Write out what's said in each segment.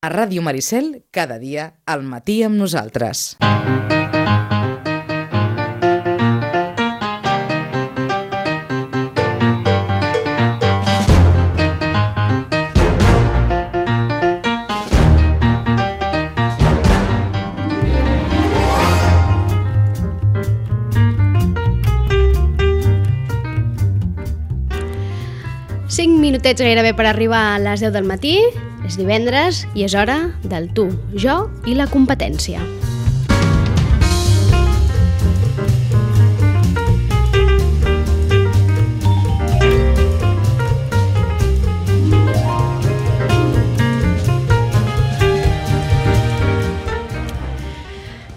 A Ràdio Maricel, cada dia, al matí amb nosaltres. Minutets gairebé per arribar a les 10 del matí. És divendres i és hora del tu, jo i la competència.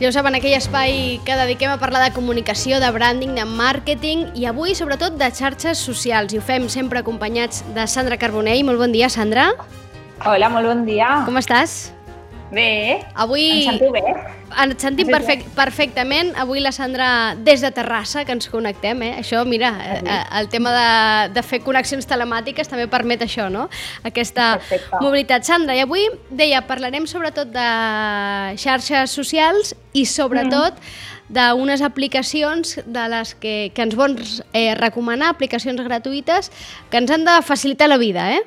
Ja ho saben, aquell espai que dediquem a parlar de comunicació, de branding, de màrqueting i avui sobretot de xarxes socials. I ho fem sempre acompanyats de Sandra Carbonell. Molt bon dia, Sandra. Hola, molt bon dia. Com estàs? Bé. Avui... Em sento bé. Ens sentim perfect, perfectament. Avui la Sandra des de Terrassa, que ens connectem, eh? Això, mira, eh, eh, el tema de, de fer connexions telemàtiques també permet això, no? Aquesta Perfecte. mobilitat. Sandra, i avui, deia, parlarem sobretot de xarxes socials i sobretot d'unes aplicacions de les que, que ens vols eh, recomanar, aplicacions gratuïtes, que ens han de facilitar la vida, eh?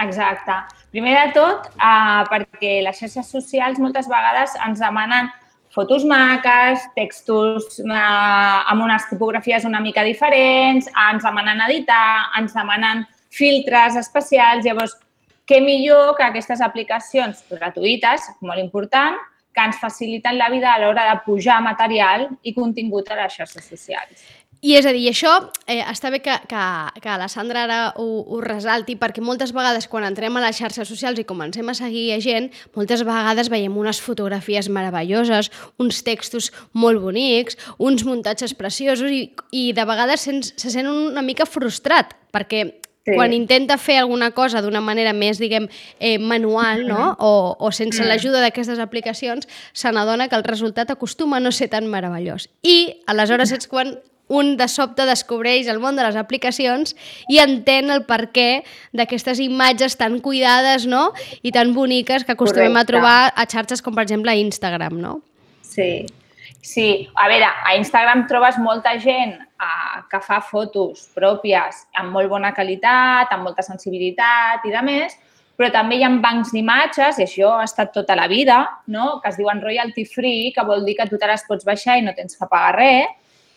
Exacte. Primer de tot, eh, perquè les xarxes socials moltes vegades ens demanen fotos maques, textos eh, amb unes tipografies una mica diferents, ens demanen editar, ens demanen filtres especials. Llavors, què millor que aquestes aplicacions gratuïtes, molt important, que ens faciliten la vida a l'hora de pujar material i contingut a les xarxes socials. I és a dir, això eh, està bé que, que, que la Sandra ara ho, ho resalti, perquè moltes vegades quan entrem a les xarxes socials i comencem a seguir a gent, moltes vegades veiem unes fotografies meravelloses, uns textos molt bonics, uns muntatges preciosos i, i de vegades sents, se sent una mica frustrat, perquè Sí. quan intenta fer alguna cosa d'una manera més, diguem, eh, manual, no? o, o sense l'ajuda d'aquestes aplicacions, se n'adona que el resultat acostuma a no ser tan meravellós. I aleshores és quan un de sobte descobreix el món de les aplicacions i entén el perquè d'aquestes imatges tan cuidades no? i tan boniques que acostumem a Correcte. trobar a xarxes com, per exemple, Instagram, no? Sí, sí. A veure, a Instagram trobes molta gent uh, que fa fotos pròpies amb molt bona qualitat, amb molta sensibilitat i de més, però també hi ha bancs d'imatges, i això ha estat tota la vida, no? que es diuen royalty free, que vol dir que tu te les pots baixar i no tens que pagar res,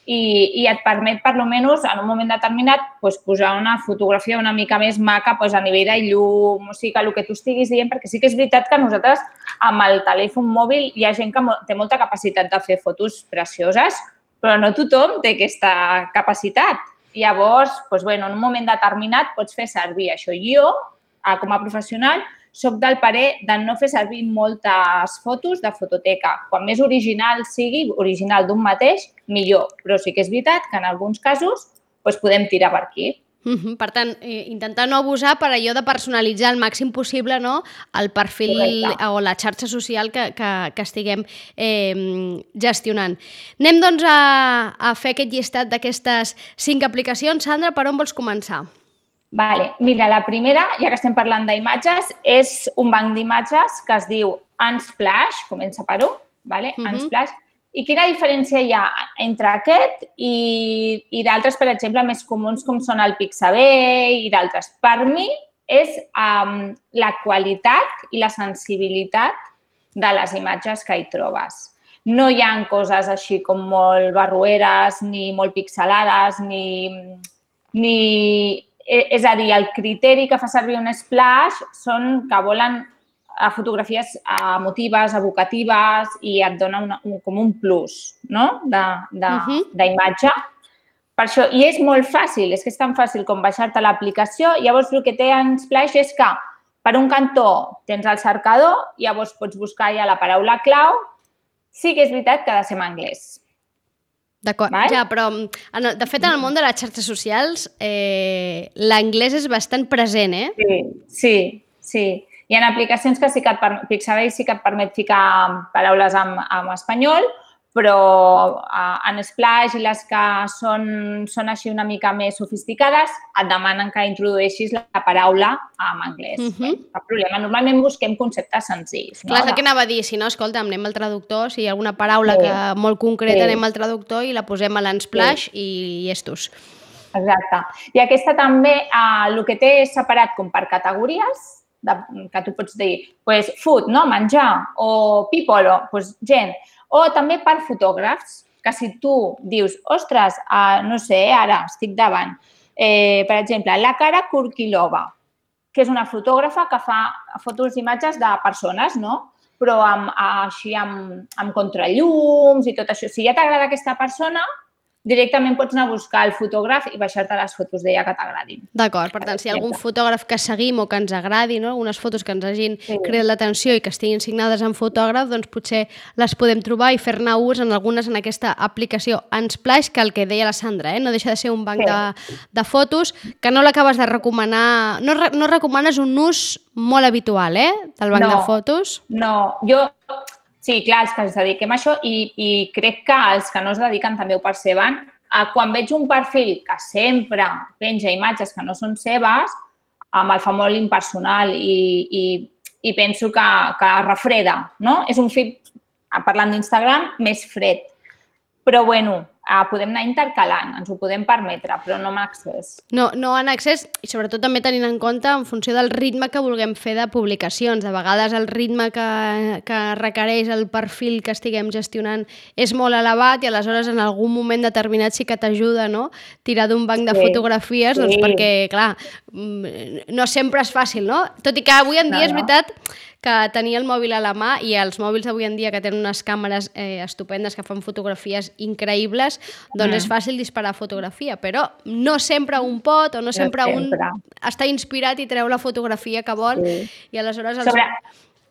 i, i et permet, per almenys, en un moment determinat, doncs, posar una fotografia una mica més maca doncs, a nivell de llum, o sigui, que el que tu estiguis dient, perquè sí que és veritat que nosaltres, amb el telèfon mòbil, hi ha gent que té molta capacitat de fer fotos precioses, però no tothom té aquesta capacitat. Llavors, doncs, bueno, en un moment determinat pots fer servir això. Jo, eh, com a professional, soc del parer de no fer servir moltes fotos de fototeca. Quan més original sigui, original d'un mateix, millor. Però sí que és veritat que en alguns casos doncs podem tirar per aquí. Per tant, eh, intentar no abusar per allò de personalitzar al màxim possible no? el perfil Correcte. o la xarxa social que, que, que estiguem eh, gestionant. Anem doncs a, a fer aquest llistat d'aquestes cinc aplicacions. Sandra, per on vols començar? Vale. Mira, la primera, ja que estem parlant d'imatges, és un banc d'imatges que es diu Unsplash, comença per un, vale? Mhm. Unsplash. I quina diferència hi ha entre aquest i, i d'altres, per exemple, més comuns com són el Pixabay i d'altres? Per mi és um, la qualitat i la sensibilitat de les imatges que hi trobes. No hi ha coses així com molt barrueres, ni molt pixelades, ni, ni... eh, És a dir, el criteri que fa servir un splash són que volen a fotografies emotives, evocatives i et dona una, un, com un plus no? Mhm. d'imatge. Per això, i és molt fàcil, és que és tan fàcil com baixar-te l'aplicació. Llavors, el que té en Splash és que per un cantó tens el cercador, llavors pots buscar ja la paraula clau. Sí que és veritat que ha de ser en anglès. D'acord, ja, però en de fet en el món de les xarxes socials eh, l'anglès és bastant present, eh? Sí, sí, sí. Hi ha aplicacions que sí que et permet, Pixabay sí que et permet ficar paraules en, en espanyol, però uh, en Splash i les que són, són així una mica més sofisticades et demanen que introdueixis la paraula en anglès. Uh -huh. Cap problema. Normalment busquem conceptes senzills. No? Clar, el que anava a dir. Si no, escolta, anem al traductor, si hi ha alguna paraula sí. que molt concreta, sí. anem al traductor i la posem a l'Unsplash sí. i, i estos. Exacte. I aquesta també, eh, el que té és separat com per categories, de, que tu pots dir, pues, food, no? menjar, o people, o pues, gent o també per fotògrafs, que si tu dius, ostres, uh, no sé, ara estic davant, eh, per exemple, la Cara Kurkilova, que és una fotògrafa que fa fotos d'imatges de persones, no? però amb, així amb, amb contrallums i tot això. Si ja t'agrada aquesta persona, directament pots anar a buscar el fotògraf i baixar-te les fotos d'ella que t'agradin. D'acord, per tant, si hi ha algun fotògraf que seguim o que ens agradi, no? algunes fotos que ens hagin sí. creat l'atenció i que estiguin signades en fotògraf, doncs potser les podem trobar i fer-ne ús en algunes en aquesta aplicació Unsplash, que el que deia la Sandra, eh? no deixa de ser un banc sí. de, de fotos, que no l'acabes de recomanar, no, no recomanes un ús molt habitual, eh, del banc no, de fotos? No, jo Sí, clar, els que ens dediquem a això i, i crec que els que no es dediquen també ho perceben. Eh, quan veig un perfil que sempre penja imatges que no són seves, amb el fa molt impersonal i, i, i penso que, que refreda, no? És un fit, parlant d'Instagram, més fred. Però, bueno, uh, podem anar intercalant, ens ho podem permetre, però no en accés. No, no en accés i sobretot també tenint en compte en funció del ritme que vulguem fer de publicacions. De vegades el ritme que, que requereix el perfil que estiguem gestionant és molt elevat i aleshores en algun moment determinat sí que t'ajuda no? tirar d'un banc de sí, fotografies doncs sí. doncs perquè, clar, mm, no sempre és fàcil, no? Tot i que avui en dia no, és veritat que tenia el mòbil a la mà i els mòbils avui en dia que tenen unes càmeres eh, estupendes que fan fotografies increïbles, doncs mm. és fàcil disparar fotografia, però no sempre un pot o no sempre, no sempre. un està inspirat i treu la fotografia que vol sí. i aleshores... Els... Sobre,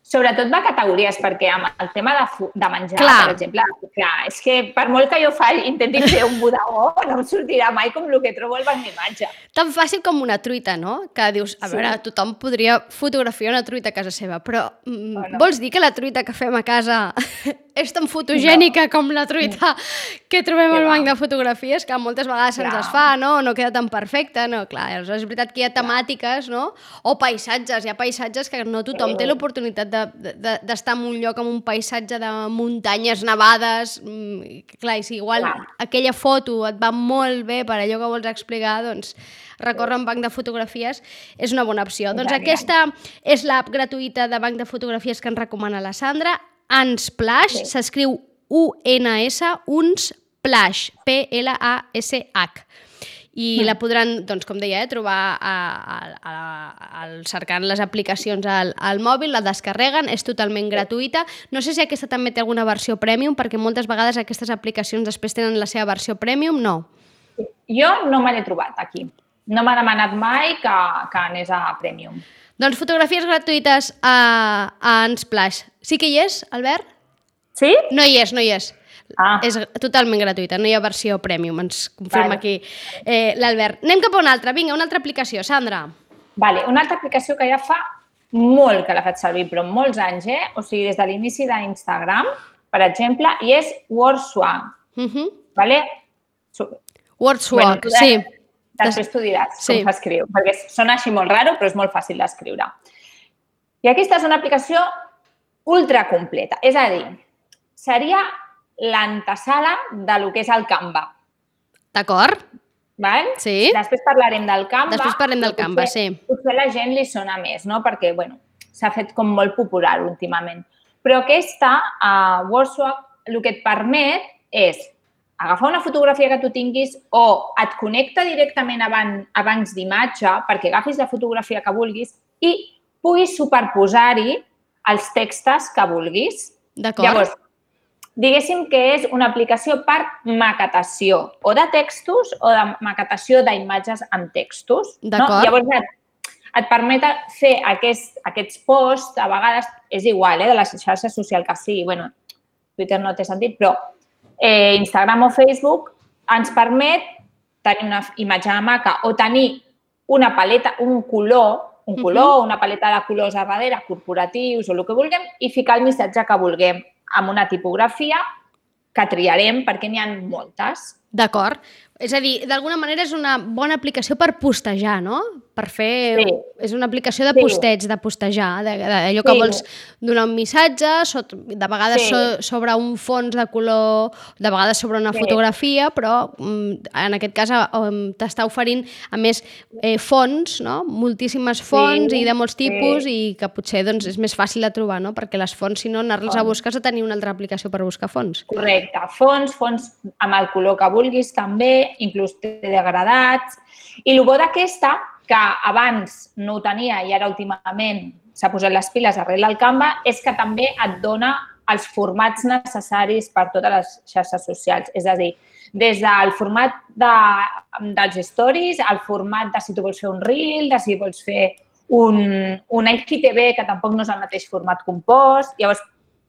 Sobretot va categories, perquè amb el tema de, de menjar, clar. per exemple, clar, és que per molt que jo faci, intenti fer un bodegó, no em sortirà mai com el que trobo al banc d'imatge. Tan fàcil com una truita, no? Que dius, a sí. veure, tothom podria fotografiar una truita a casa seva, però mm, bueno. vols dir que la truita que fem a casa és tan fotogènica no. com la truita que trobem al banc de fotografies, que moltes vegades se'ns es fa, no? No queda tan perfecta, no? Clar, és veritat que hi ha temàtiques, no? O paisatges, hi ha paisatges que no tothom té l'oportunitat de d'estar de, de, en un lloc amb un paisatge de muntanyes nevades, mm, clar, i si igual clar. aquella foto et va molt bé per allò que vols explicar, doncs recórrer un banc de fotografies és una bona opció. Doncs aquesta és l'app gratuïta de banc de fotografies que ens recomana la Sandra, Unsplash, s'escriu U-N-S, Unsplash, P-L-A-S-H i la podran, doncs, com deia, eh, trobar a, a, a, a, cercant les aplicacions al, al mòbil, la descarreguen, és totalment gratuïta. No sé si aquesta també té alguna versió premium, perquè moltes vegades aquestes aplicacions després tenen la seva versió premium, no? Jo no me l'he trobat aquí. No m'ha demanat mai que, que anés a premium. Doncs fotografies gratuïtes a, a Unsplash. Sí que hi és, Albert? Sí? No hi és, no hi és. Ah. És totalment gratuïta, no hi ha versió premium, ens confirma vale. aquí eh, l'Albert. Anem cap a una altra. Vinga, una altra aplicació. Sandra. Vale, una altra aplicació que ja fa molt que la faig servir, però molts anys, eh? O sigui, des de l'inici d'Instagram, per exemple, i és WordSwag. Uh mhm. -huh. vale? WordSwag, bueno, sí. Després t'ho diràs sí. com s'escriu, perquè sona així molt raro, però és molt fàcil d'escriure. I aquesta és una aplicació ultra completa. És a dir, seria l'antesala de lo que és el Canva. D'acord. Val? Sí. Després parlarem del Canva. Després parlem del Canva, potser, sí. Potser la gent li sona més, no? Perquè, bueno, s'ha fet com molt popular últimament. Però aquesta, a uh, WordSwap, el que et permet és agafar una fotografia que tu tinguis o et connecta directament a, ban a bancs d'imatge perquè agafis la fotografia que vulguis i puguis superposar-hi els textos que vulguis. D'acord. Llavors, diguéssim que és una aplicació per maquetació o de textos o de maquetació d'imatges amb textos. No? Llavors et, et permet fer aquest, aquests posts, a vegades és igual, eh, de la xarxa social que sigui, bueno, Twitter no té sentit, però eh, Instagram o Facebook ens permet tenir una imatge de maca o tenir una paleta, un color, un color, uh -huh. una paleta de colors a darrere, corporatius o el que vulguem, i ficar el missatge que vulguem amb una tipografia que triarem perquè n'hi ha moltes. D'acord. És a dir, d'alguna manera és una bona aplicació per postejar, no? Per fer... Sí. És una aplicació de Sí. posteig, de postejar, d'allò que Sí. vols donar un missatge, sot- de vegades Sí. so, sobre un fons de color, de vegades sobre una Sí. fotografia, però mm, en aquest cas um, t'està oferint, a més, eh, fonts, no? Moltíssimes fonts Sí, i de molts tipus sí. i que potser doncs, és més fàcil de trobar, no? Perquè les fonts, si no, anar-les a buscar has de tenir una altra aplicació per buscar fonts. Correcte. Fons, fons amb el color que vulguis també, inclús degradats. I el bo d'aquesta, que abans no ho tenia i ara últimament s'ha posat les piles arrel del Canva, és que també et dona els formats necessaris per totes les xarxes socials. És a dir, des del format de, dels stories, al format de si tu vols fer un reel, de si vols fer un, un IGTV, que tampoc no és el mateix format compost. Llavors,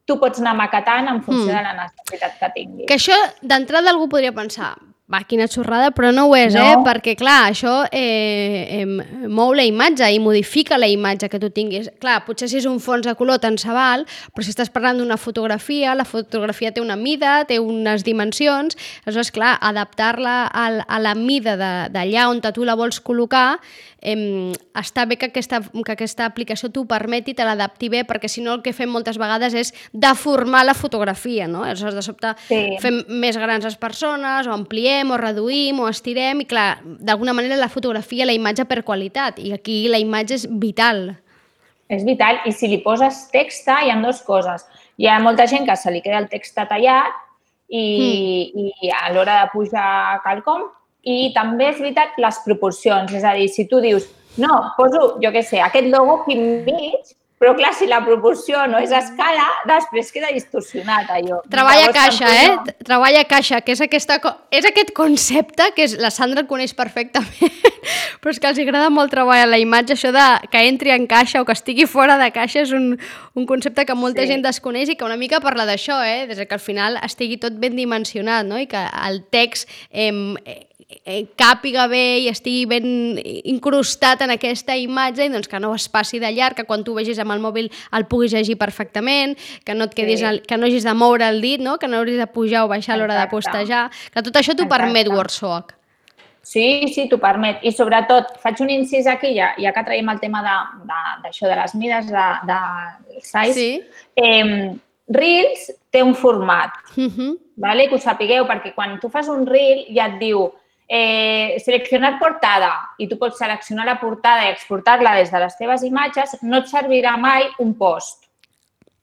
tu pots anar maquetant en funció Mm. de la necessitat que tinguis. Que això, d'entrada, algú podria pensar va, quina xorrada, però no ho és, No. eh? Perquè, clar, això eh, eh, mou la imatge i modifica la imatge que tu tinguis. Clar, potser si és un fons de color tant se val, però si estàs parlant d'una fotografia, la fotografia té una mida, té unes dimensions, aleshores, clar, adaptar-la al- a la mida de- d'allà on tu la vols col·locar, eh, està bé que aquesta, que aquesta aplicació t'ho permeti, te l'adapti bé, perquè si no el que fem moltes vegades és deformar la fotografia, no? Aleshores, de sobte, Sí. fem més grans les persones, o ampliem, o reduïm, o estirem, i clar, d'alguna manera la fotografia, la imatge per qualitat, i aquí la imatge és vital. És vital. I si li poses text, hi ha dues coses. Hi ha molta gent que se li queda el text tallat i, Hmm. i a l'hora de pujar quelcom. I també és veritat les proporcions. És a dir, si tu dius, no, poso, jo què sé, aquest logo aquí enmig, però clar, si la proporció no és a escala, després queda distorsionat allò. Treballa Llavors, caixa, eh? no- Treballa caixa, que és, aquesta, és aquest concepte que és, la Sandra el coneix perfectament, però és que els agrada molt treballar la imatge, això de que entri en caixa o que estigui fora de caixa és un, un concepte que molta Sí. gent desconeix i que una mica parla d'això, eh? des que al final estigui tot ben dimensionat no? i que el text eh, càpiga bé i estigui ben incrustat en aquesta imatge i doncs que no es passi de llarg, que quan tu vegis amb el mòbil el puguis llegir perfectament, que no et quedis Sí. el, que no hagis de moure el dit, no? que no hauris de pujar o baixar a l'hora de postejar, que tot això t'ho permet WordSock. Sí, sí, t'ho permet. I sobretot, faig un incís aquí, ja, ja que traiem el tema d'això de, d'això de les mides de, de size. Sí. Eh, Reels té un format, Uh -huh. vale? que ho sapigueu, perquè quan tu fas un Reel ja et diu eh, seleccionar portada i tu pots seleccionar la portada i exportar-la des de les teves imatges, no et servirà mai un post.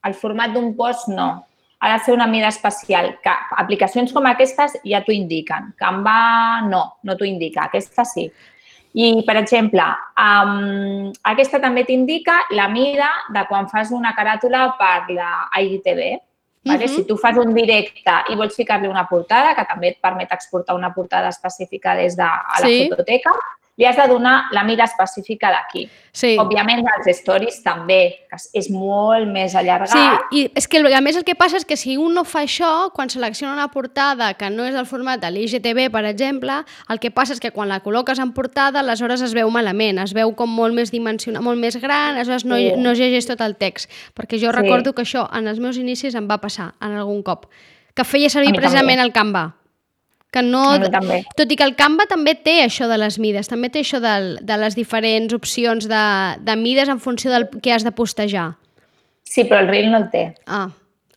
El format d'un post no. Ha de ser una mida especial. Que aplicacions com aquestes ja t'ho indiquen. Canva no, no t'ho indica. Aquesta sí. I, per exemple, um, aquesta també t'indica la mida de quan fas una caràtula per la IGTV. Vale? Mhm. Si tu fas un directe i vols ficar-li una portada, que també et permet exportar una portada específica des de a la Sí. fototeca, li has de donar la mida específica d'aquí. Sí. Òbviament, els stories també, que és- molt més allargat. Sí, i és que a més el que passa és que si un no fa això, quan selecciona una portada que no és del format de l'IGTV, per exemple, el que passa és que quan la col·loques en portada, aleshores es veu malament, es veu com molt més dimensionat, molt més gran, aleshores no, Sí. no llegeix tot el text. Perquè jo Sí. recordo que això en els meus inicis em va passar en algun cop, que feia servir precisament també. el Canva. Que no, també. tot i que el Canva també té això de les mides, també té això de, de les diferents opcions de, de mides en funció del que has de postejar. Sí, però el Reel no el té. Ah,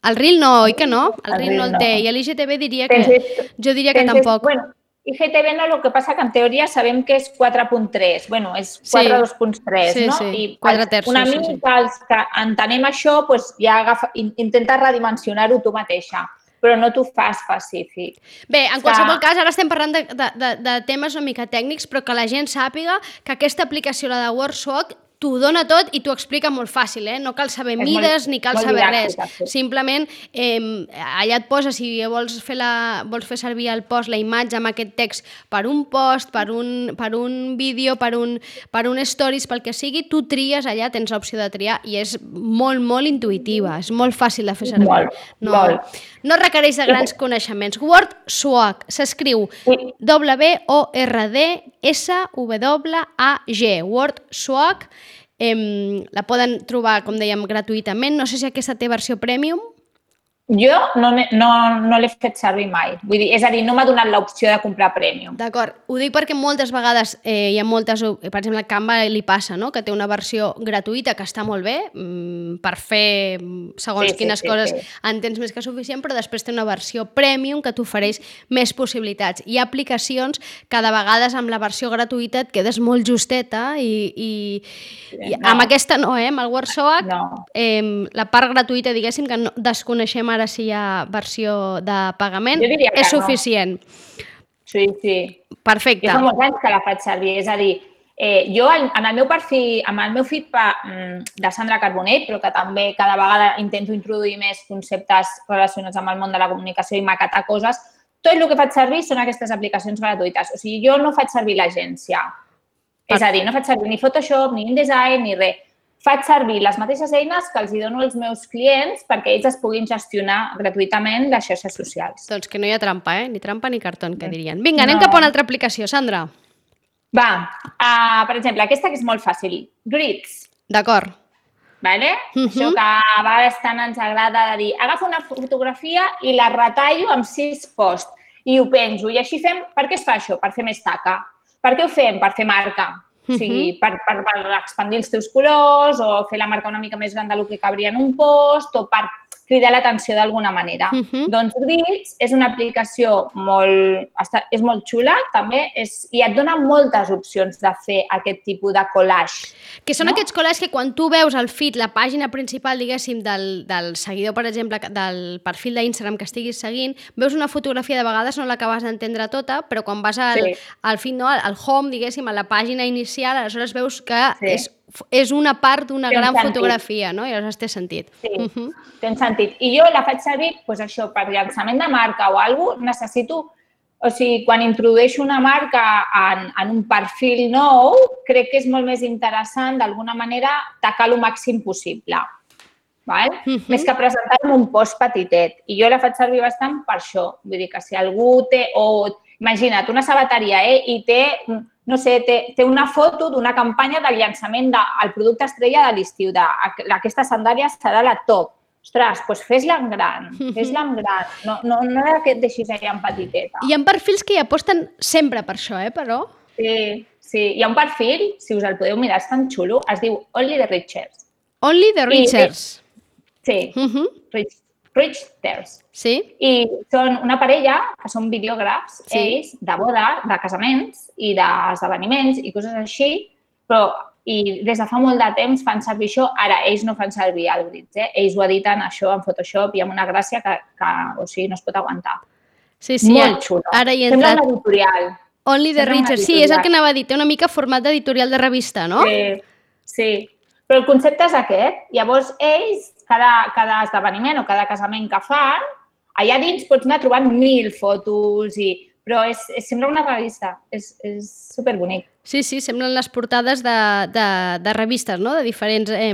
el Reel no, oi que no? El, El Reel no el Reel té. no. I l'IGTV diria que... Penses- Jo diria que Penses, tampoc. Bueno, IGTV no, el que passa que en teoria sabem que és 4.3, bueno, és Sí. 4.2.3, Sí, no? sí, I terços, una sí, mica sí. els que entenem això, doncs ja agafa, in- intenta redimensionar-ho tu mateixa, però no t'ho fa específic. Bé, en qualsevol cas, ara estem parlant de, de, de, de temes una mica tècnics, però que la gent sàpiga que aquesta aplicació, la de WordSock, t'ho dona tot i t'ho explica molt fàcil, eh? No cal saber És mides molt- ni cal saber res. didàctica, sí. Simplement, eh, allà et posa, si vols fer, la, vols fer servir el post, la imatge amb aquest text per un post, per un, per un vídeo, per un, per un stories, pel que sigui, tu tries allà, tens l'opció de triar i és molt, molt intuïtiva, és molt fàcil de fer servir. Molt, no, molt. no requereix de grans coneixements. WordSwag s'escriu Sí. W-O-R-D-S-W-A-G. WordSwag em, la poden trobar, com dèiem, gratuïtament. No sé si aquesta té versió premium. Jo no, no, no l'he fet servir mai. Vull dir, és a dir, no m'ha donat l'opció de comprar Premium. D'acord, ho dic perquè moltes vegades eh, hi ha moltes, per exemple, a Canva li passa, no?, que té una versió gratuïta que està molt bé mm, per fer mm, segons Sí, sí, quines sí, coses sí. en tens més que suficient, però després té una versió premium que t'ofereix més possibilitats. Hi ha aplicacions que de vegades amb la versió gratuïta et quedes molt justeta i, i, i no. amb aquesta no, eh? Amb el WordSoak No. eh, la part gratuïta, diguéssim, que no, desconeixem ara si hi ha versió de pagament, és no. suficient. Sí, sí. Perfecte. Jo fa molts anys que la faig servir. És a dir, eh, jo en, el meu perfil, amb el meu feed pa, mm, de Sandra Carbonell, però que també cada vegada intento introduir més conceptes relacionats amb el món de la comunicació i maquetar coses, tot el que faig servir són aquestes aplicacions gratuïtes. O sigui, jo no faig servir l'agència. És a dir, no faig servir ni Photoshop, ni InDesign, ni res. Faig servir les mateixes eines que els hi dono als meus clients perquè ells es puguin gestionar gratuïtament les xarxes socials. Doncs que no hi ha trampa, eh? Ni trampa ni cartó, que dirien. Vinga, anem No. cap a una altra aplicació, Sandra. Va, uh, per exemple, aquesta que és molt fàcil. Grids. D'acord. Vale? Mhm. Això que a vegades tant ens agrada de dir agafo una fotografia i la retallo amb sis posts i ho penjo. I així fem... Per què es fa això? Per fer més taca. Per què ho fem? Per fer marca. O sigui, per, per, per expandir els teus colors o fer la marca una mica més gran del que cabria en un post o per cridar l'atenció d'alguna manera. Mhm. Doncs Grids és una aplicació molt, està, és molt xula, també, és, i et dona moltes opcions de fer aquest tipus de collage. Que són No? aquests col·legs que quan tu veus el feed, la pàgina principal, diguéssim, del, del seguidor, per exemple, del perfil d'Instagram que estiguis seguint, veus una fotografia, de vegades no l'acabes d'entendre tota, però quan vas al, Sí. al feed, no, al, al home, diguéssim, a la pàgina inicial, aleshores veus que Sí. és, és una part d'una Té un gran sentit. fotografia, no? I aleshores té sentit. Sí, Mhm. té un sentit. I jo la faig servir, doncs això, per llançament de marca o alguna cosa, necessito, o sigui, quan introdueixo una marca en, en un perfil nou, crec que és molt més interessant, d'alguna manera, tacar el màxim possible. Val? Mhm. Més que presentar-me un post petitet. I jo la faig servir bastant per això. Vull dir que si algú té, o imagina't, una sabateria, eh, i té, no sé, té, té una foto d'una campanya del llançament del producte estrella de l'estiu, d'aquesta sandàlia serà la top. Ostres, doncs fes-la en gran, fes-la en gran. No, no, no que et deixis allà en petiteta. Hi ha perfils que hi aposten sempre per això, eh, però... Sí, sí. Hi ha un perfil, si us el podeu mirar, és tan xulo, es diu Only the Richers. Only the Richards. Sí, Mhm. Rich, Richters. Sí? I són una parella que són videògrafs, Sí. ells, de boda, de casaments i d'esdeveniments i coses així, però i des de fa molt de temps fan servir això. Ara, ells no fan servir el Grids, eh? Ells ho editen això en Photoshop i amb una gràcia que, que o sigui, no es pot aguantar. Sí, sí. molt xulo. Ara hi he Sembla entrat. un editorial. Only the Sembla Richards. Sí, és el que anava a dir. Té una mica format d'editorial de revista, no? Sí, sí. Però el concepte és aquest. Llavors, ells, cada, cada esdeveniment o cada casament que fan, allà dins pots anar trobant mil fotos, i, però és, és sembla una revista. És, és superbonic. Sí, sí, semblen les portades de, de, de revistes, no? De diferents eh,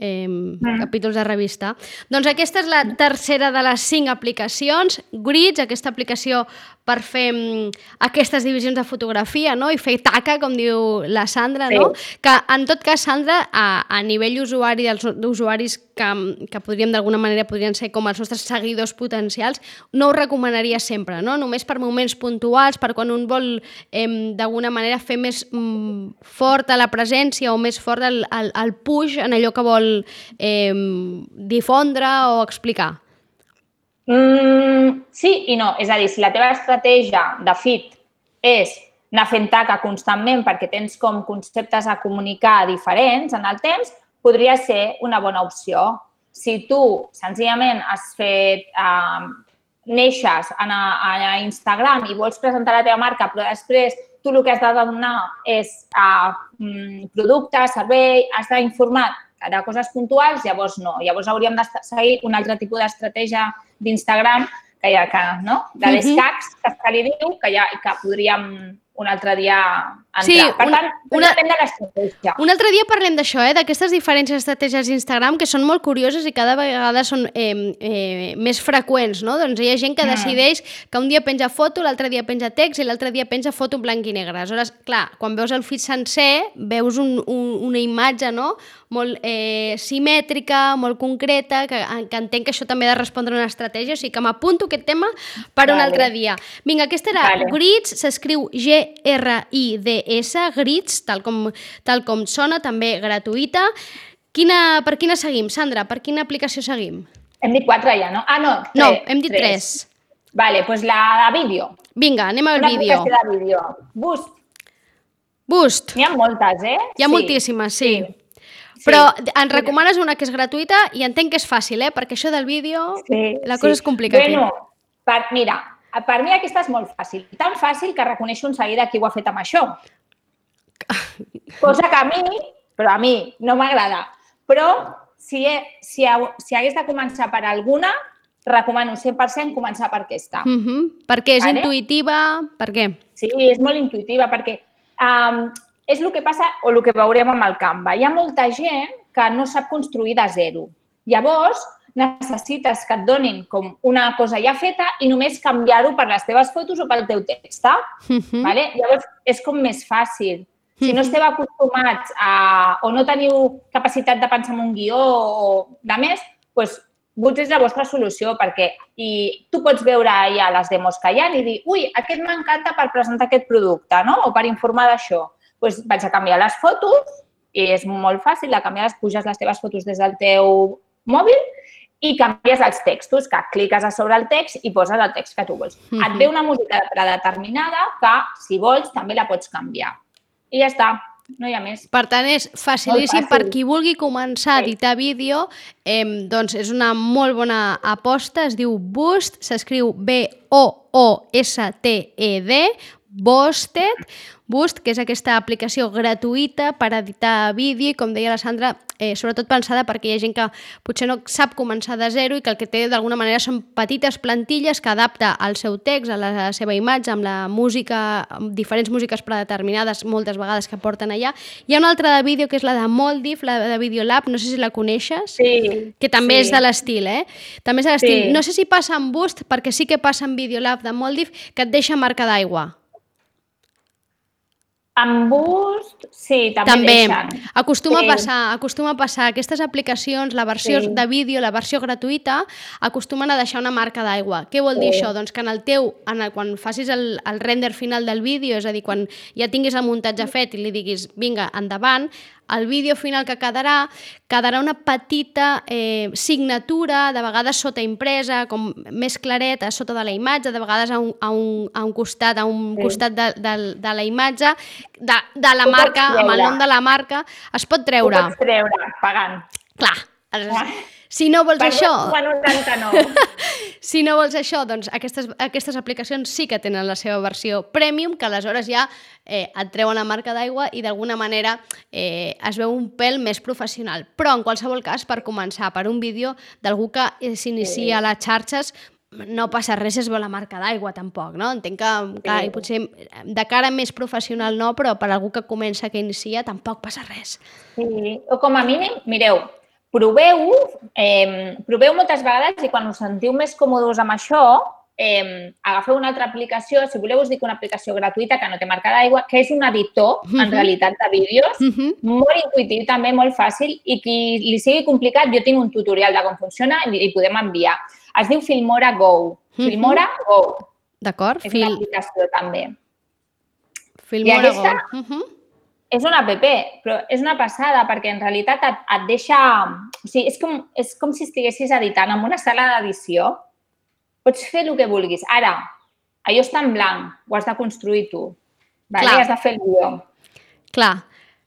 eh, Mm. capítols de revista. Doncs aquesta és la tercera de les cinc aplicacions. Grids, aquesta aplicació per fer mm, aquestes divisions de fotografia, no? I fer taca, com diu la Sandra, Sí. no? Que, en tot cas, Sandra, a, a nivell usuari dels usuaris que, que podríem d'alguna manera podrien ser com els nostres seguidors potencials, no ho recomanaria sempre, no? Només per moments puntuals, per quan un vol eh, d'alguna manera fer més mm, forta la presència o més fort el, el, el push en allò que vol eh, difondre o explicar. Mm, sí i no. És a dir, si la teva estratègia de fit és anar fent taca constantment perquè tens com conceptes a comunicar diferents en el temps, podria ser una bona opció. Si tu senzillament has fet, eh, neixes a, a Instagram i vols presentar la teva marca, però després tu el que has de donar és a mm, producte, servei, has d'informar de coses puntuals, llavors no. Llavors hauríem de seguir un altre tipus d'estratègia d'Instagram que hi ha, que, no? de les Mhm. CACs, que se li diu, que, ja, que podríem un altre dia entrar. Sí, per una- tant, una- depèn de l'estratègia. Un altre dia parlem d'això, eh? d'aquestes diferents estratègies d'Instagram que són molt curioses i cada vegada són eh, eh, més freqüents, no? Doncs hi ha gent que decideix que un dia penja foto, l'altre dia penja text i l'altre dia penja foto en blanc i negre. Aleshores, clar, quan veus el feed sencer, veus un, un, una imatge no? molt eh, simètrica, molt concreta, que, que entenc que això també ha de respondre a una estratègia, o sigui que m'apunto aquest tema per un Vale. altre dia. Vinga, aquesta era Vale. Grids, s'escriu G-R-I-D-S, Grids, tal com, tal com sona, també gratuïta. Quina, per quina seguim, Sandra? Per quina aplicació seguim? Hem dit quatre ja, no? Ah, no, tres. No, hem dit tres. Vale, doncs la de vídeo. Vinga, anem al Una vídeo. aplicació de vídeo. Boost. Boost. N'hi ha moltes, eh? Hi ha moltíssimes, sí. Sí. Però ens recomanes una que és gratuïta i entenc que és fàcil, eh? Perquè això del vídeo, Sí, la cosa és complicada. Bueno, per, mira, per mi aquesta és molt fàcil. Tan fàcil que reconeixo un seguida qui ho ha fet amb això. Cosa que a mi, però a mi no m'agrada. Però si, he, si, si hagués de començar per alguna, recomano 100% començar per aquesta. Uh -huh. Perquè és Vale. intuïtiva, per què? Sí, és molt intuïtiva perquè um, és el que passa o el que veurem amb el Canva. Hi ha molta gent que no sap construir de zero. Llavors, necessites que et donin com una cosa ja feta i només canviar-ho per les teves fotos o pel teu text. Uh -huh. Vale? Llavors, és com més fàcil. Si no esteu acostumats a, o no teniu capacitat de pensar en un guió o de més, doncs Boots és la vostra solució perquè i tu pots veure ja les demos que hi ha i dir, ui, aquest m'encanta per presentar aquest producte, no? O per informar d'això. Doncs vaig a canviar les fotos i és molt fàcil de canviar, les puges les teves fotos des del teu mòbil i canvies els textos, que cliques a sobre el text i poses el text que tu vols. Mhm. Et ve una música predeterminada que, si vols, també la pots canviar. I ja està, no hi ha més. Per tant, és facilíssim per qui vulgui començar a Sí. editar vídeo, eh, doncs és una molt bona aposta, es diu Boost, s'escriu B-O-O-S-T-E-D, Boosted, Boost, que és aquesta aplicació gratuïta per editar vídeo i, com deia la Sandra, eh, sobretot pensada perquè hi ha gent que potser no sap començar de zero i que el que té d'alguna manera són petites plantilles que adapta al seu text, a la seva imatge, amb la música, amb diferents músiques predeterminades moltes vegades que porten allà. Hi ha una altra de vídeo que és la de Moldif, la de Videolab, no sé si la coneixes. Sí. Que també sí. és de l'estil, eh? També és de l'estil. Sí. No sé si passa en Boost, perquè sí que passa en Videolab de Moldif, que et deixa marca d'aigua. En Boost, sí, també, També. deixen. Acostuma Sí. a passar, acostuma a passar. Aquestes aplicacions, la versió Sí. de vídeo, la versió gratuïta, acostumen a deixar una marca d'aigua. Què vol dir Sí. això? Doncs que en el teu, en el, quan facis el, el render final del vídeo, és a dir, quan ja tinguis el muntatge fet i li diguis, vinga, endavant, el vídeo final que quedarà, quedarà una petita eh, signatura, de vegades sota impresa, com més clareta, sota de la imatge, de vegades a un, a un, a un costat, a un Sí. costat de, de, de la imatge, de, de la Ho marca, amb el nom de la marca, es pot Ho treure. pots treure pagant. Clar, aleshores, si no vols Per això, 2,99. si no vols això, doncs aquestes, aquestes aplicacions sí que tenen la seva versió premium, que aleshores ja eh, et treuen la marca d'aigua i d'alguna manera eh, es veu un pèl més professional. Però en qualsevol cas, per començar, per un vídeo d'algú que eh, s'inicia a les xarxes, no passa res es veu la marca d'aigua tampoc, no? Entenc que, que Sí. potser de cara més professional no, però per algú que comença, que inicia, tampoc passa res. Sí. O com a mínim, mireu, proveu, eh, proveu moltes vegades i quan us sentiu més còmodes amb això, eh, agafeu una altra aplicació, si voleu us dic una aplicació gratuïta que no té marca d'aigua, que és un editor, en Mhm. realitat, de vídeos, Uh -huh. molt intuïtiu també, molt fàcil, i qui li sigui complicat, jo tinc un tutorial de com funciona i li podem enviar. Es diu Filmora Go. Mhm. Filmora Go. D'acord? És una Fil, aplicació també. Filmora aquesta- Go. Uh -huh. És una app, però és una passada perquè en realitat et, et deixa... O sigui, és com, és com si estiguessis editant en una sala d'edició. Pots fer el que vulguis. Ara, allò està en blanc, ho has de construir tu. Vale? Clar. Has de fer el guió. Clar,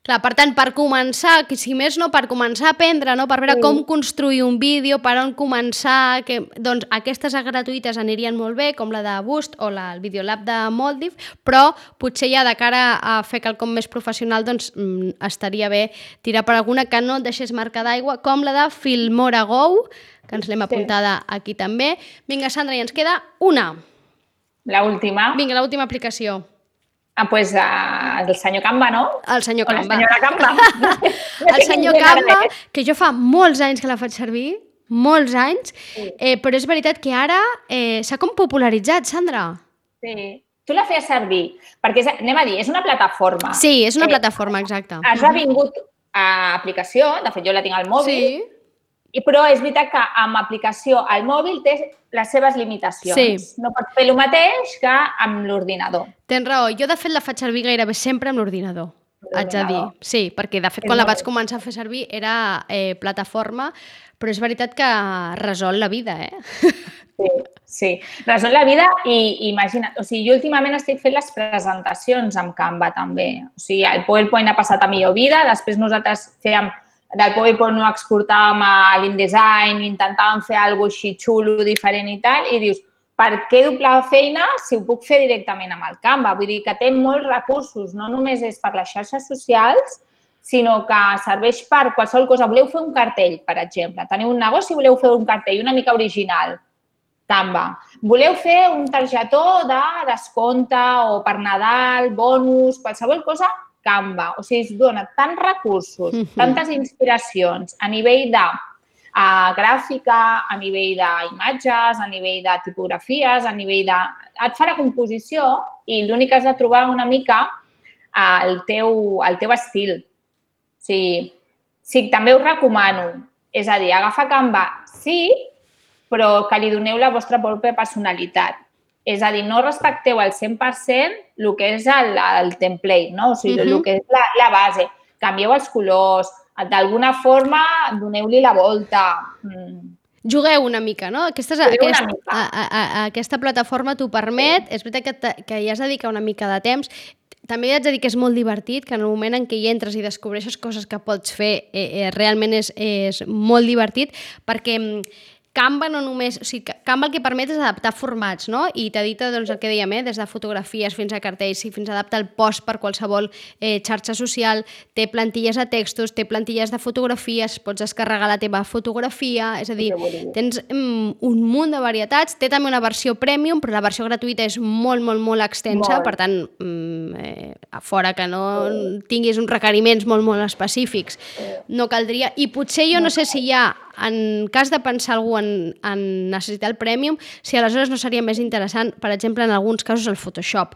clar, per tant, per començar, que si més no, per començar a aprendre, no? per veure Sí. com construir un vídeo, per on començar, que, doncs aquestes gratuïtes anirien molt bé, com la de Boost o la, el Videolab de Moldif, però potser ja de cara a fer quelcom més professional, doncs mm, estaria bé tirar per alguna que no et deixés marca d'aigua, com la de Filmora Go, que ens l'hem apuntada aquí també. Vinga, Sandra, i ens queda una. La última. Vinga, l'última aplicació. Ah, pues, uh, el senyor Camba, no? El senyor O la Camba. senyora Camba. El senyor Camba, que jo fa molts anys que la faig servir, molts anys, eh, però és veritat que ara eh, s'ha com popularitzat, Sandra. Sí. Tu la feies servir, perquè, és, anem a dir, és una plataforma. Sí, és una Eh, plataforma, exacta. Has revingut a aplicació, de fet jo la tinc al mòbil, Sí, i, però és veritat que amb aplicació al mòbil té les seves limitacions. Sí. No pots fer el mateix que amb l'ordinador. tens raó. Jo, de fet, la faig servir gairebé sempre amb l'ordinador. Haig de dir. Sí, perquè, de fet, quan la vaig començar a fer servir era eh, plataforma, però és veritat que resol la vida, eh? Sí, sí. Resol la vida i imagina't, o sigui, jo últimament estic fent les presentacions amb Canva també. O sigui, el PowerPoint ha passat a millor vida, després nosaltres fèiem del PowerPoint ho exportàvem a l'InDesign, intentàvem fer alguna cosa així xulo, diferent i tal, i dius, per què doblar feina si ho puc fer directament amb el Canva? Vull dir que té molts recursos, no només és per les xarxes socials, sinó que serveix per qualsevol cosa. Voleu fer un cartell, per exemple. Teniu un negoci i voleu fer un cartell una mica original. Canva. Voleu fer un targetó de descompte o per Nadal, bonus, qualsevol cosa, Canva. O sigui, es dona tants recursos, Mhm. tantes inspiracions a nivell de a gràfica, a nivell d'imatges, a nivell de tipografies, a nivell de... Et fa la composició i l'únic que has de trobar una mica el teu, el teu estil. O sigui, sí, també us recomano. És a dir, agafa Canva, sí, però que li doneu la vostra pròpia personalitat. És a dir, no respecteu al 100% el que és el, el template, no? O sigui, Mhm. el que és la, la base. Canvieu els colors, d'alguna forma doneu-li la volta. Mm. Jugueu una mica, no? Una aquest, mica. a, a, a, aquesta plataforma t'ho permet, és veritat que, que hi has de dedicar una mica de temps, també haig de dir que és molt divertit, que en el moment en què hi entres i descobreixes coses que pots fer, eh, eh, realment és, és molt divertit, perquè mm, Canva no només... O sigui, Ca- Canva el que permet és adaptar formats, no? I t'edita doncs, el que dèiem, eh? des de fotografies fins a cartells, i fins a adaptar el post per qualsevol eh, xarxa social, té plantilles de textos, té plantilles de fotografies, pots descarregar la teva fotografia, és a dir, tens mm, un munt de varietats, té també una versió premium, però la versió gratuïta és molt, molt, molt extensa, Molt. per tant, mm, eh, a fora que no tinguis uns requeriments molt, molt específics, no caldria. I potser jo no sé si hi ha, en cas de pensar algú en, en necessitar el premium, si aleshores no seria més interessant, per exemple, en alguns casos, el Photoshop.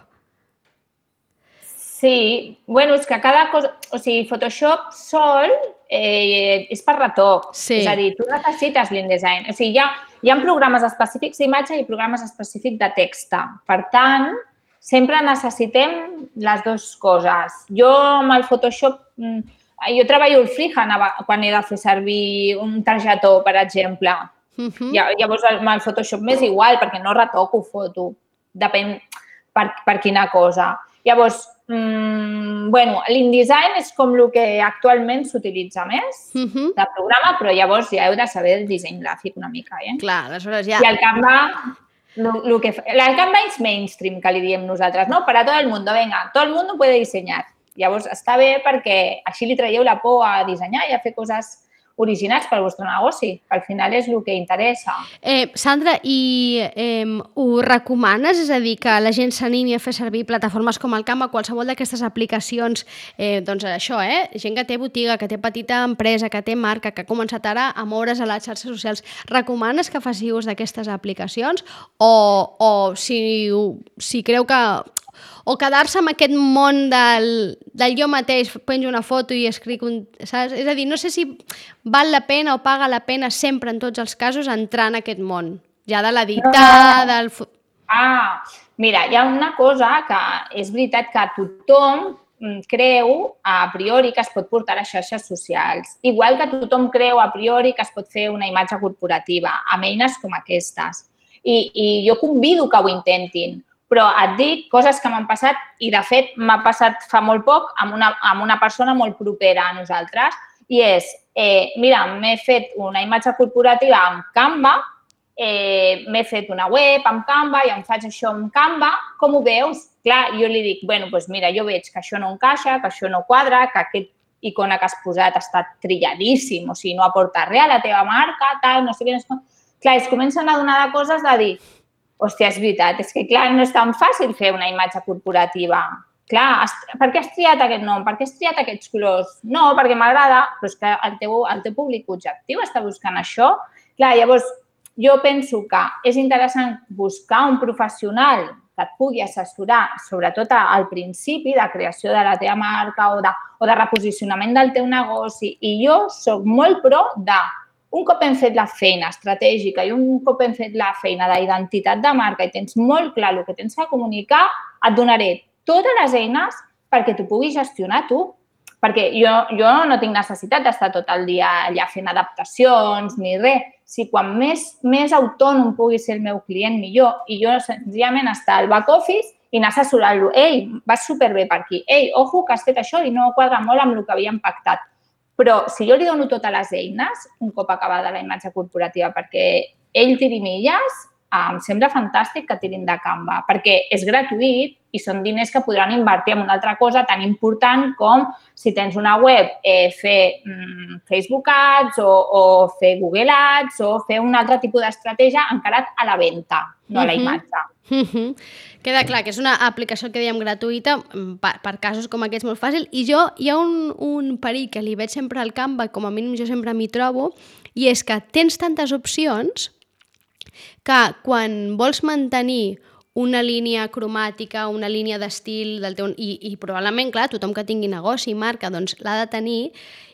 Sí, bueno, és que cada cosa... O sigui, Photoshop sol eh, és per retoc. Sí. És a dir, tu necessites l'InDesign. O sigui, hi ha, hi ha programes específics d'imatge i programes específics de text. Per tant, sempre necessitem les dues coses. Jo amb el Photoshop... mm, Jo treballo el freehand quan he de fer servir un targetó, per exemple. Uh -huh. Ja, llavors amb el Photoshop m'és igual perquè no retoco foto. Depèn per, per quina cosa. Llavors, mmm, bueno, l'InDesign és com el que actualment s'utilitza més Uh -huh. de programa, però llavors ja heu de saber el disseny gràfic una mica, eh? Clar, aleshores ja... I el Canva, lo, lo que, fa- el Canva és mainstream, que li diem nosaltres, no? Para todo el mundo, venga, todo el mundo puede diseñar. Llavors, està bé perquè així li traieu la por a dissenyar i a fer coses originals pel vostre negoci, que al final és el que interessa. Eh, Sandra, i eh, ho recomanes? És a dir, que la gent s'animi a fer servir plataformes com el Canva, qualsevol d'aquestes aplicacions, eh, doncs això, eh? gent que té botiga, que té petita empresa, que té marca, que ha començat ara a moure's a les xarxes socials, recomanes que faci ús d'aquestes aplicacions o, o si, si creu que o quedar-se amb aquest món del, del jo mateix, penjo una foto i escric un... Saps? És a dir, no sé si val la pena o paga la pena sempre en tots els casos entrar en aquest món, ja de l'editar, No. del... Ah, mira, hi ha una cosa que és veritat que tothom mm, creu a priori que es pot portar a xarxes socials. Igual que tothom creu a priori que es pot fer una imatge corporativa amb eines com aquestes. I, i jo convido que ho intentin, però et dic coses que m'han passat i, de fet, m'ha passat fa molt poc amb una, amb una persona molt propera a nosaltres i és, eh, mira, m'he fet una imatge corporativa amb Canva eh, m'he fet una web amb Canva i em faig això amb Canva, com ho veus? Clar, jo li dic, bueno, doncs mira, jo veig que això no encaixa, que això no quadra, que aquest icona que has posat està trilladíssim, o sigui, no aporta res a la teva marca, tal, no sé què. No sé com. Clar, es comencen a donar de coses de dir, hòstia, és veritat, és que clar, no és tan fàcil fer una imatge corporativa. clar, has, per què has triat aquest nom? Per què has triat aquests colors? No, perquè m'agrada, però és que el teu, el teu públic objectiu està buscant això. Clar, llavors, jo penso que és interessant buscar un professional que et pugui assessorar, sobretot al principi de creació de la teva marca o de, o de reposicionament del teu negoci. I jo sóc molt pro de un cop hem fet la feina estratègica i un cop hem fet la feina d'identitat de marca i tens molt clar el que tens que comunicar, et donaré totes les eines perquè tu puguis gestionar tu. Perquè jo, jo no tinc necessitat d'estar tot el dia allà fent adaptacions ni res. Si quan més, més autònom pugui ser el meu client, millor. I jo senzillament estar al back office i anar assessorant-lo. Ei, vas superbé per aquí. Ei, ojo, que has fet això i no quadra molt amb el que havíem pactat. Però si jo li dono totes les eines, un cop acabada la imatge corporativa, perquè ell tiri milles, em sembla fantàstic que tirin de Canva, perquè és gratuït i són diners que podran invertir en una altra cosa tan important com si tens una web, eh, fer mm, Facebook Ads o, o fer Google Ads o fer un altre tipus d'estratègia encarat a la venda, no a la imatge. Uh -huh. Queda clar que és una aplicació que diem gratuïta mm, per, per casos com aquests molt fàcil i jo hi ha un, un perill que li veig sempre al Canva, com a mínim jo sempre m'hi trobo, i és que tens tantes opcions que quan vols mantenir una línia cromàtica, una línia d'estil del teu... I, I probablement, clar, tothom que tingui negoci i marca doncs l'ha de tenir.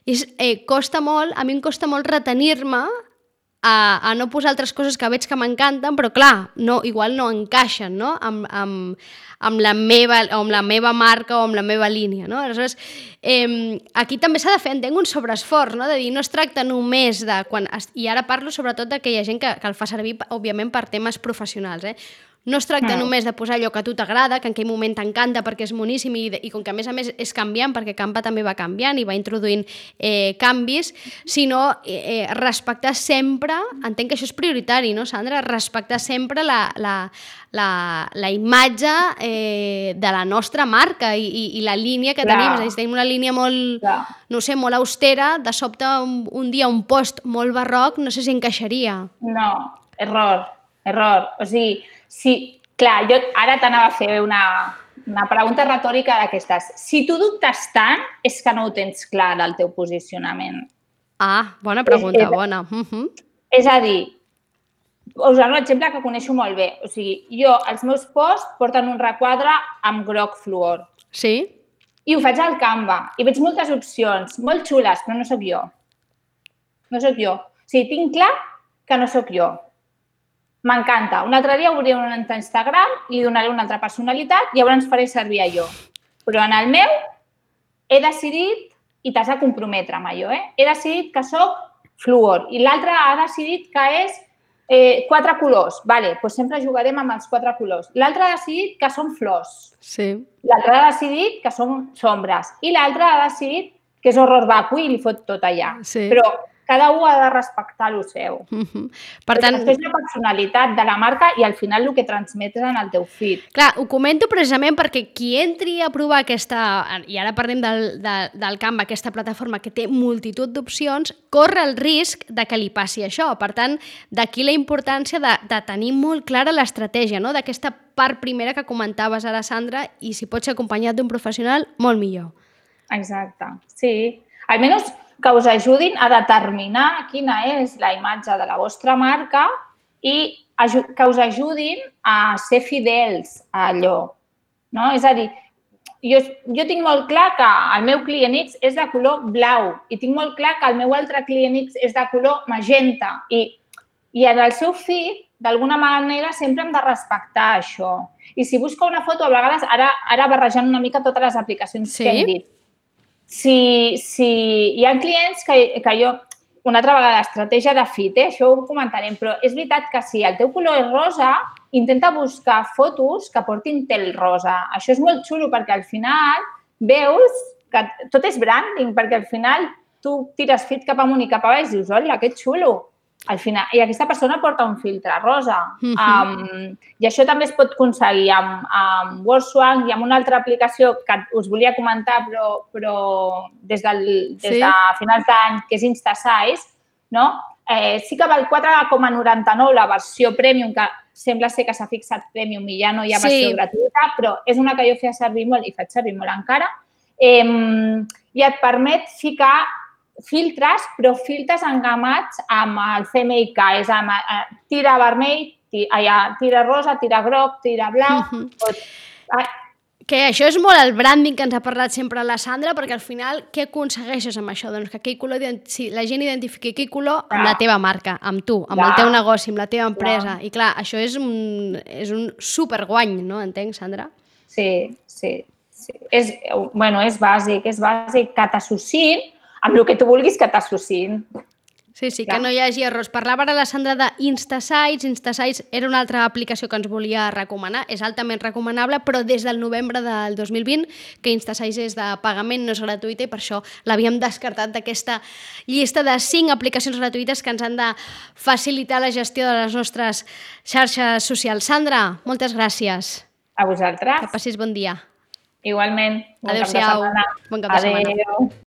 És, eh, costa molt, a mi em costa molt retenir-me a, a no posar altres coses que veig que m'encanten, però clar, no, igual no encaixen no? amb, amb, amb, la meva, amb la meva marca o amb la meva línia. No? Aleshores, eh, aquí també s'ha de fer, entenc, un sobreesforç, no? de dir, no es tracta només de... Quan, I ara parlo sobretot de que hi ha gent que, que el fa servir, òbviament, per temes professionals. Eh? No es tracta mm. només de posar allò que a tu t'agrada, que en aquell moment t'encanta perquè és moníssim i, i com que a més a més és canviant, perquè Campa també va canviant i va introduint eh, canvis, sinó eh, eh, respectar sempre, entenc que això és prioritari, no, Sandra? Respectar sempre la, la, la, la imatge eh, de la nostra marca i, i, i la línia que Clar. tenim. És a dir, tenim una línia molt, Clar. no sé, molt austera, de sobte un, un dia un post molt barroc, no sé si encaixaria. No, error, error. O sigui, Sí, clar, jo ara t'anava a fer una, una pregunta retòrica d'aquestes. Si tu dubtes tant, és que no ho tens clar del teu posicionament. Ah, bona pregunta, és, és, bona. Uh -huh. És a dir, us dono un exemple que coneixo molt bé. O sigui, jo, els meus posts porten un requadre amb groc fluor. Sí? I ho faig al Canva. I veig moltes opcions, molt xules, però no sóc jo. No sóc jo. O sigui, tinc clar que no sóc jo. M'encanta. Un altre dia obriré un altre Instagram, li donaré una altra personalitat i llavors faré servir allò. Però en el meu he decidit, i t'has de comprometre amb allò, eh? he decidit que sóc fluor i l'altre ha decidit que és eh, quatre colors. Vale, doncs sempre jugarem amb els quatre colors. L'altre ha decidit que són flors. Sí. L'altre ha decidit que són sombres. I l'altre ha decidit que és horror vacui i li fot tot allà. Sí. Però cada un ha de respectar el seu. Uh -huh. Per tant... és la personalitat de la marca i al final el que transmetes en el teu feed. Clar, ho comento precisament perquè qui entri a provar aquesta, i ara parlem del, de, del Canva, aquesta plataforma que té multitud d'opcions, corre el risc de que li passi això. Per tant, d'aquí la importància de, de tenir molt clara l'estratègia, no? d'aquesta part primera que comentaves ara, Sandra, i si pots ser acompanyat d'un professional, molt millor. Exacte, sí. Almenys que us ajudin a determinar quina és la imatge de la vostra marca i que us ajudin a ser fidels a allò. No? És a dir, jo, jo tinc molt clar que el meu client X és de color blau i tinc molt clar que el meu altre client X és de color magenta i, i en el seu feed, d'alguna manera, sempre hem de respectar això. I si busca una foto, a vegades, ara, ara barrejant una mica totes les aplicacions sí? que hem dit, si, si hi ha clients que, que jo, una altra vegada, estratègia de fit, eh? això ho comentarem, però és veritat que si el teu color és rosa, intenta buscar fotos que portin tel rosa. Això és molt xulo perquè al final veus que tot és branding, perquè al final tu tires fit cap amunt i cap avall i dius, hola, que xulo al final, i aquesta persona porta un filtre rosa. Uh -huh. um, I això també es pot aconseguir amb, amb WordSwag i amb una altra aplicació que us volia comentar, però, però des, del, des sí. de finals d'any, que és InstaSize, no? Eh, sí que val 4,99 la versió Premium, que sembla ser que s'ha fixat Premium i ja no hi ha versió Sí. gratuïta, però és una que jo feia servir molt i faig servir molt encara. Eh, I et permet ficar filtres, però filtres engamats amb el CMYK, és amb eh, tira vermell, ti- allà, tira rosa, tira groc, tira blau, Mhm. tot. Ah, Que això és molt el branding que ens ha parlat sempre la Sandra, perquè al final què aconsegueixes amb això? Doncs que aquell color, si la gent identifiqui aquell color amb Clar. la teva marca, amb tu, amb el Clar. teu negoci, amb la teva empresa. Clar. I clar, això és un, és un superguany, no? Entenc, Sandra? Sí, sí. sí. És, bueno, és bàsic, és bàsic que t'associïn amb el que tu vulguis que t'associïn. Sí, sí, que no hi hagi errors. Parlava ara la Sandra d'Instasites. Instasites era una altra aplicació que ens volia recomanar. És altament recomanable, però des del novembre del 2020, que Instasites és de pagament, no és gratuïta, i per això l'havíem descartat d'aquesta llista de 5 aplicacions gratuïtes que ens han de facilitar la gestió de les nostres xarxes socials. Sandra, moltes gràcies. A vosaltres. Que passis bon dia. Igualment. Bon Adéu-siau. Bon cap de setmana. Adéu.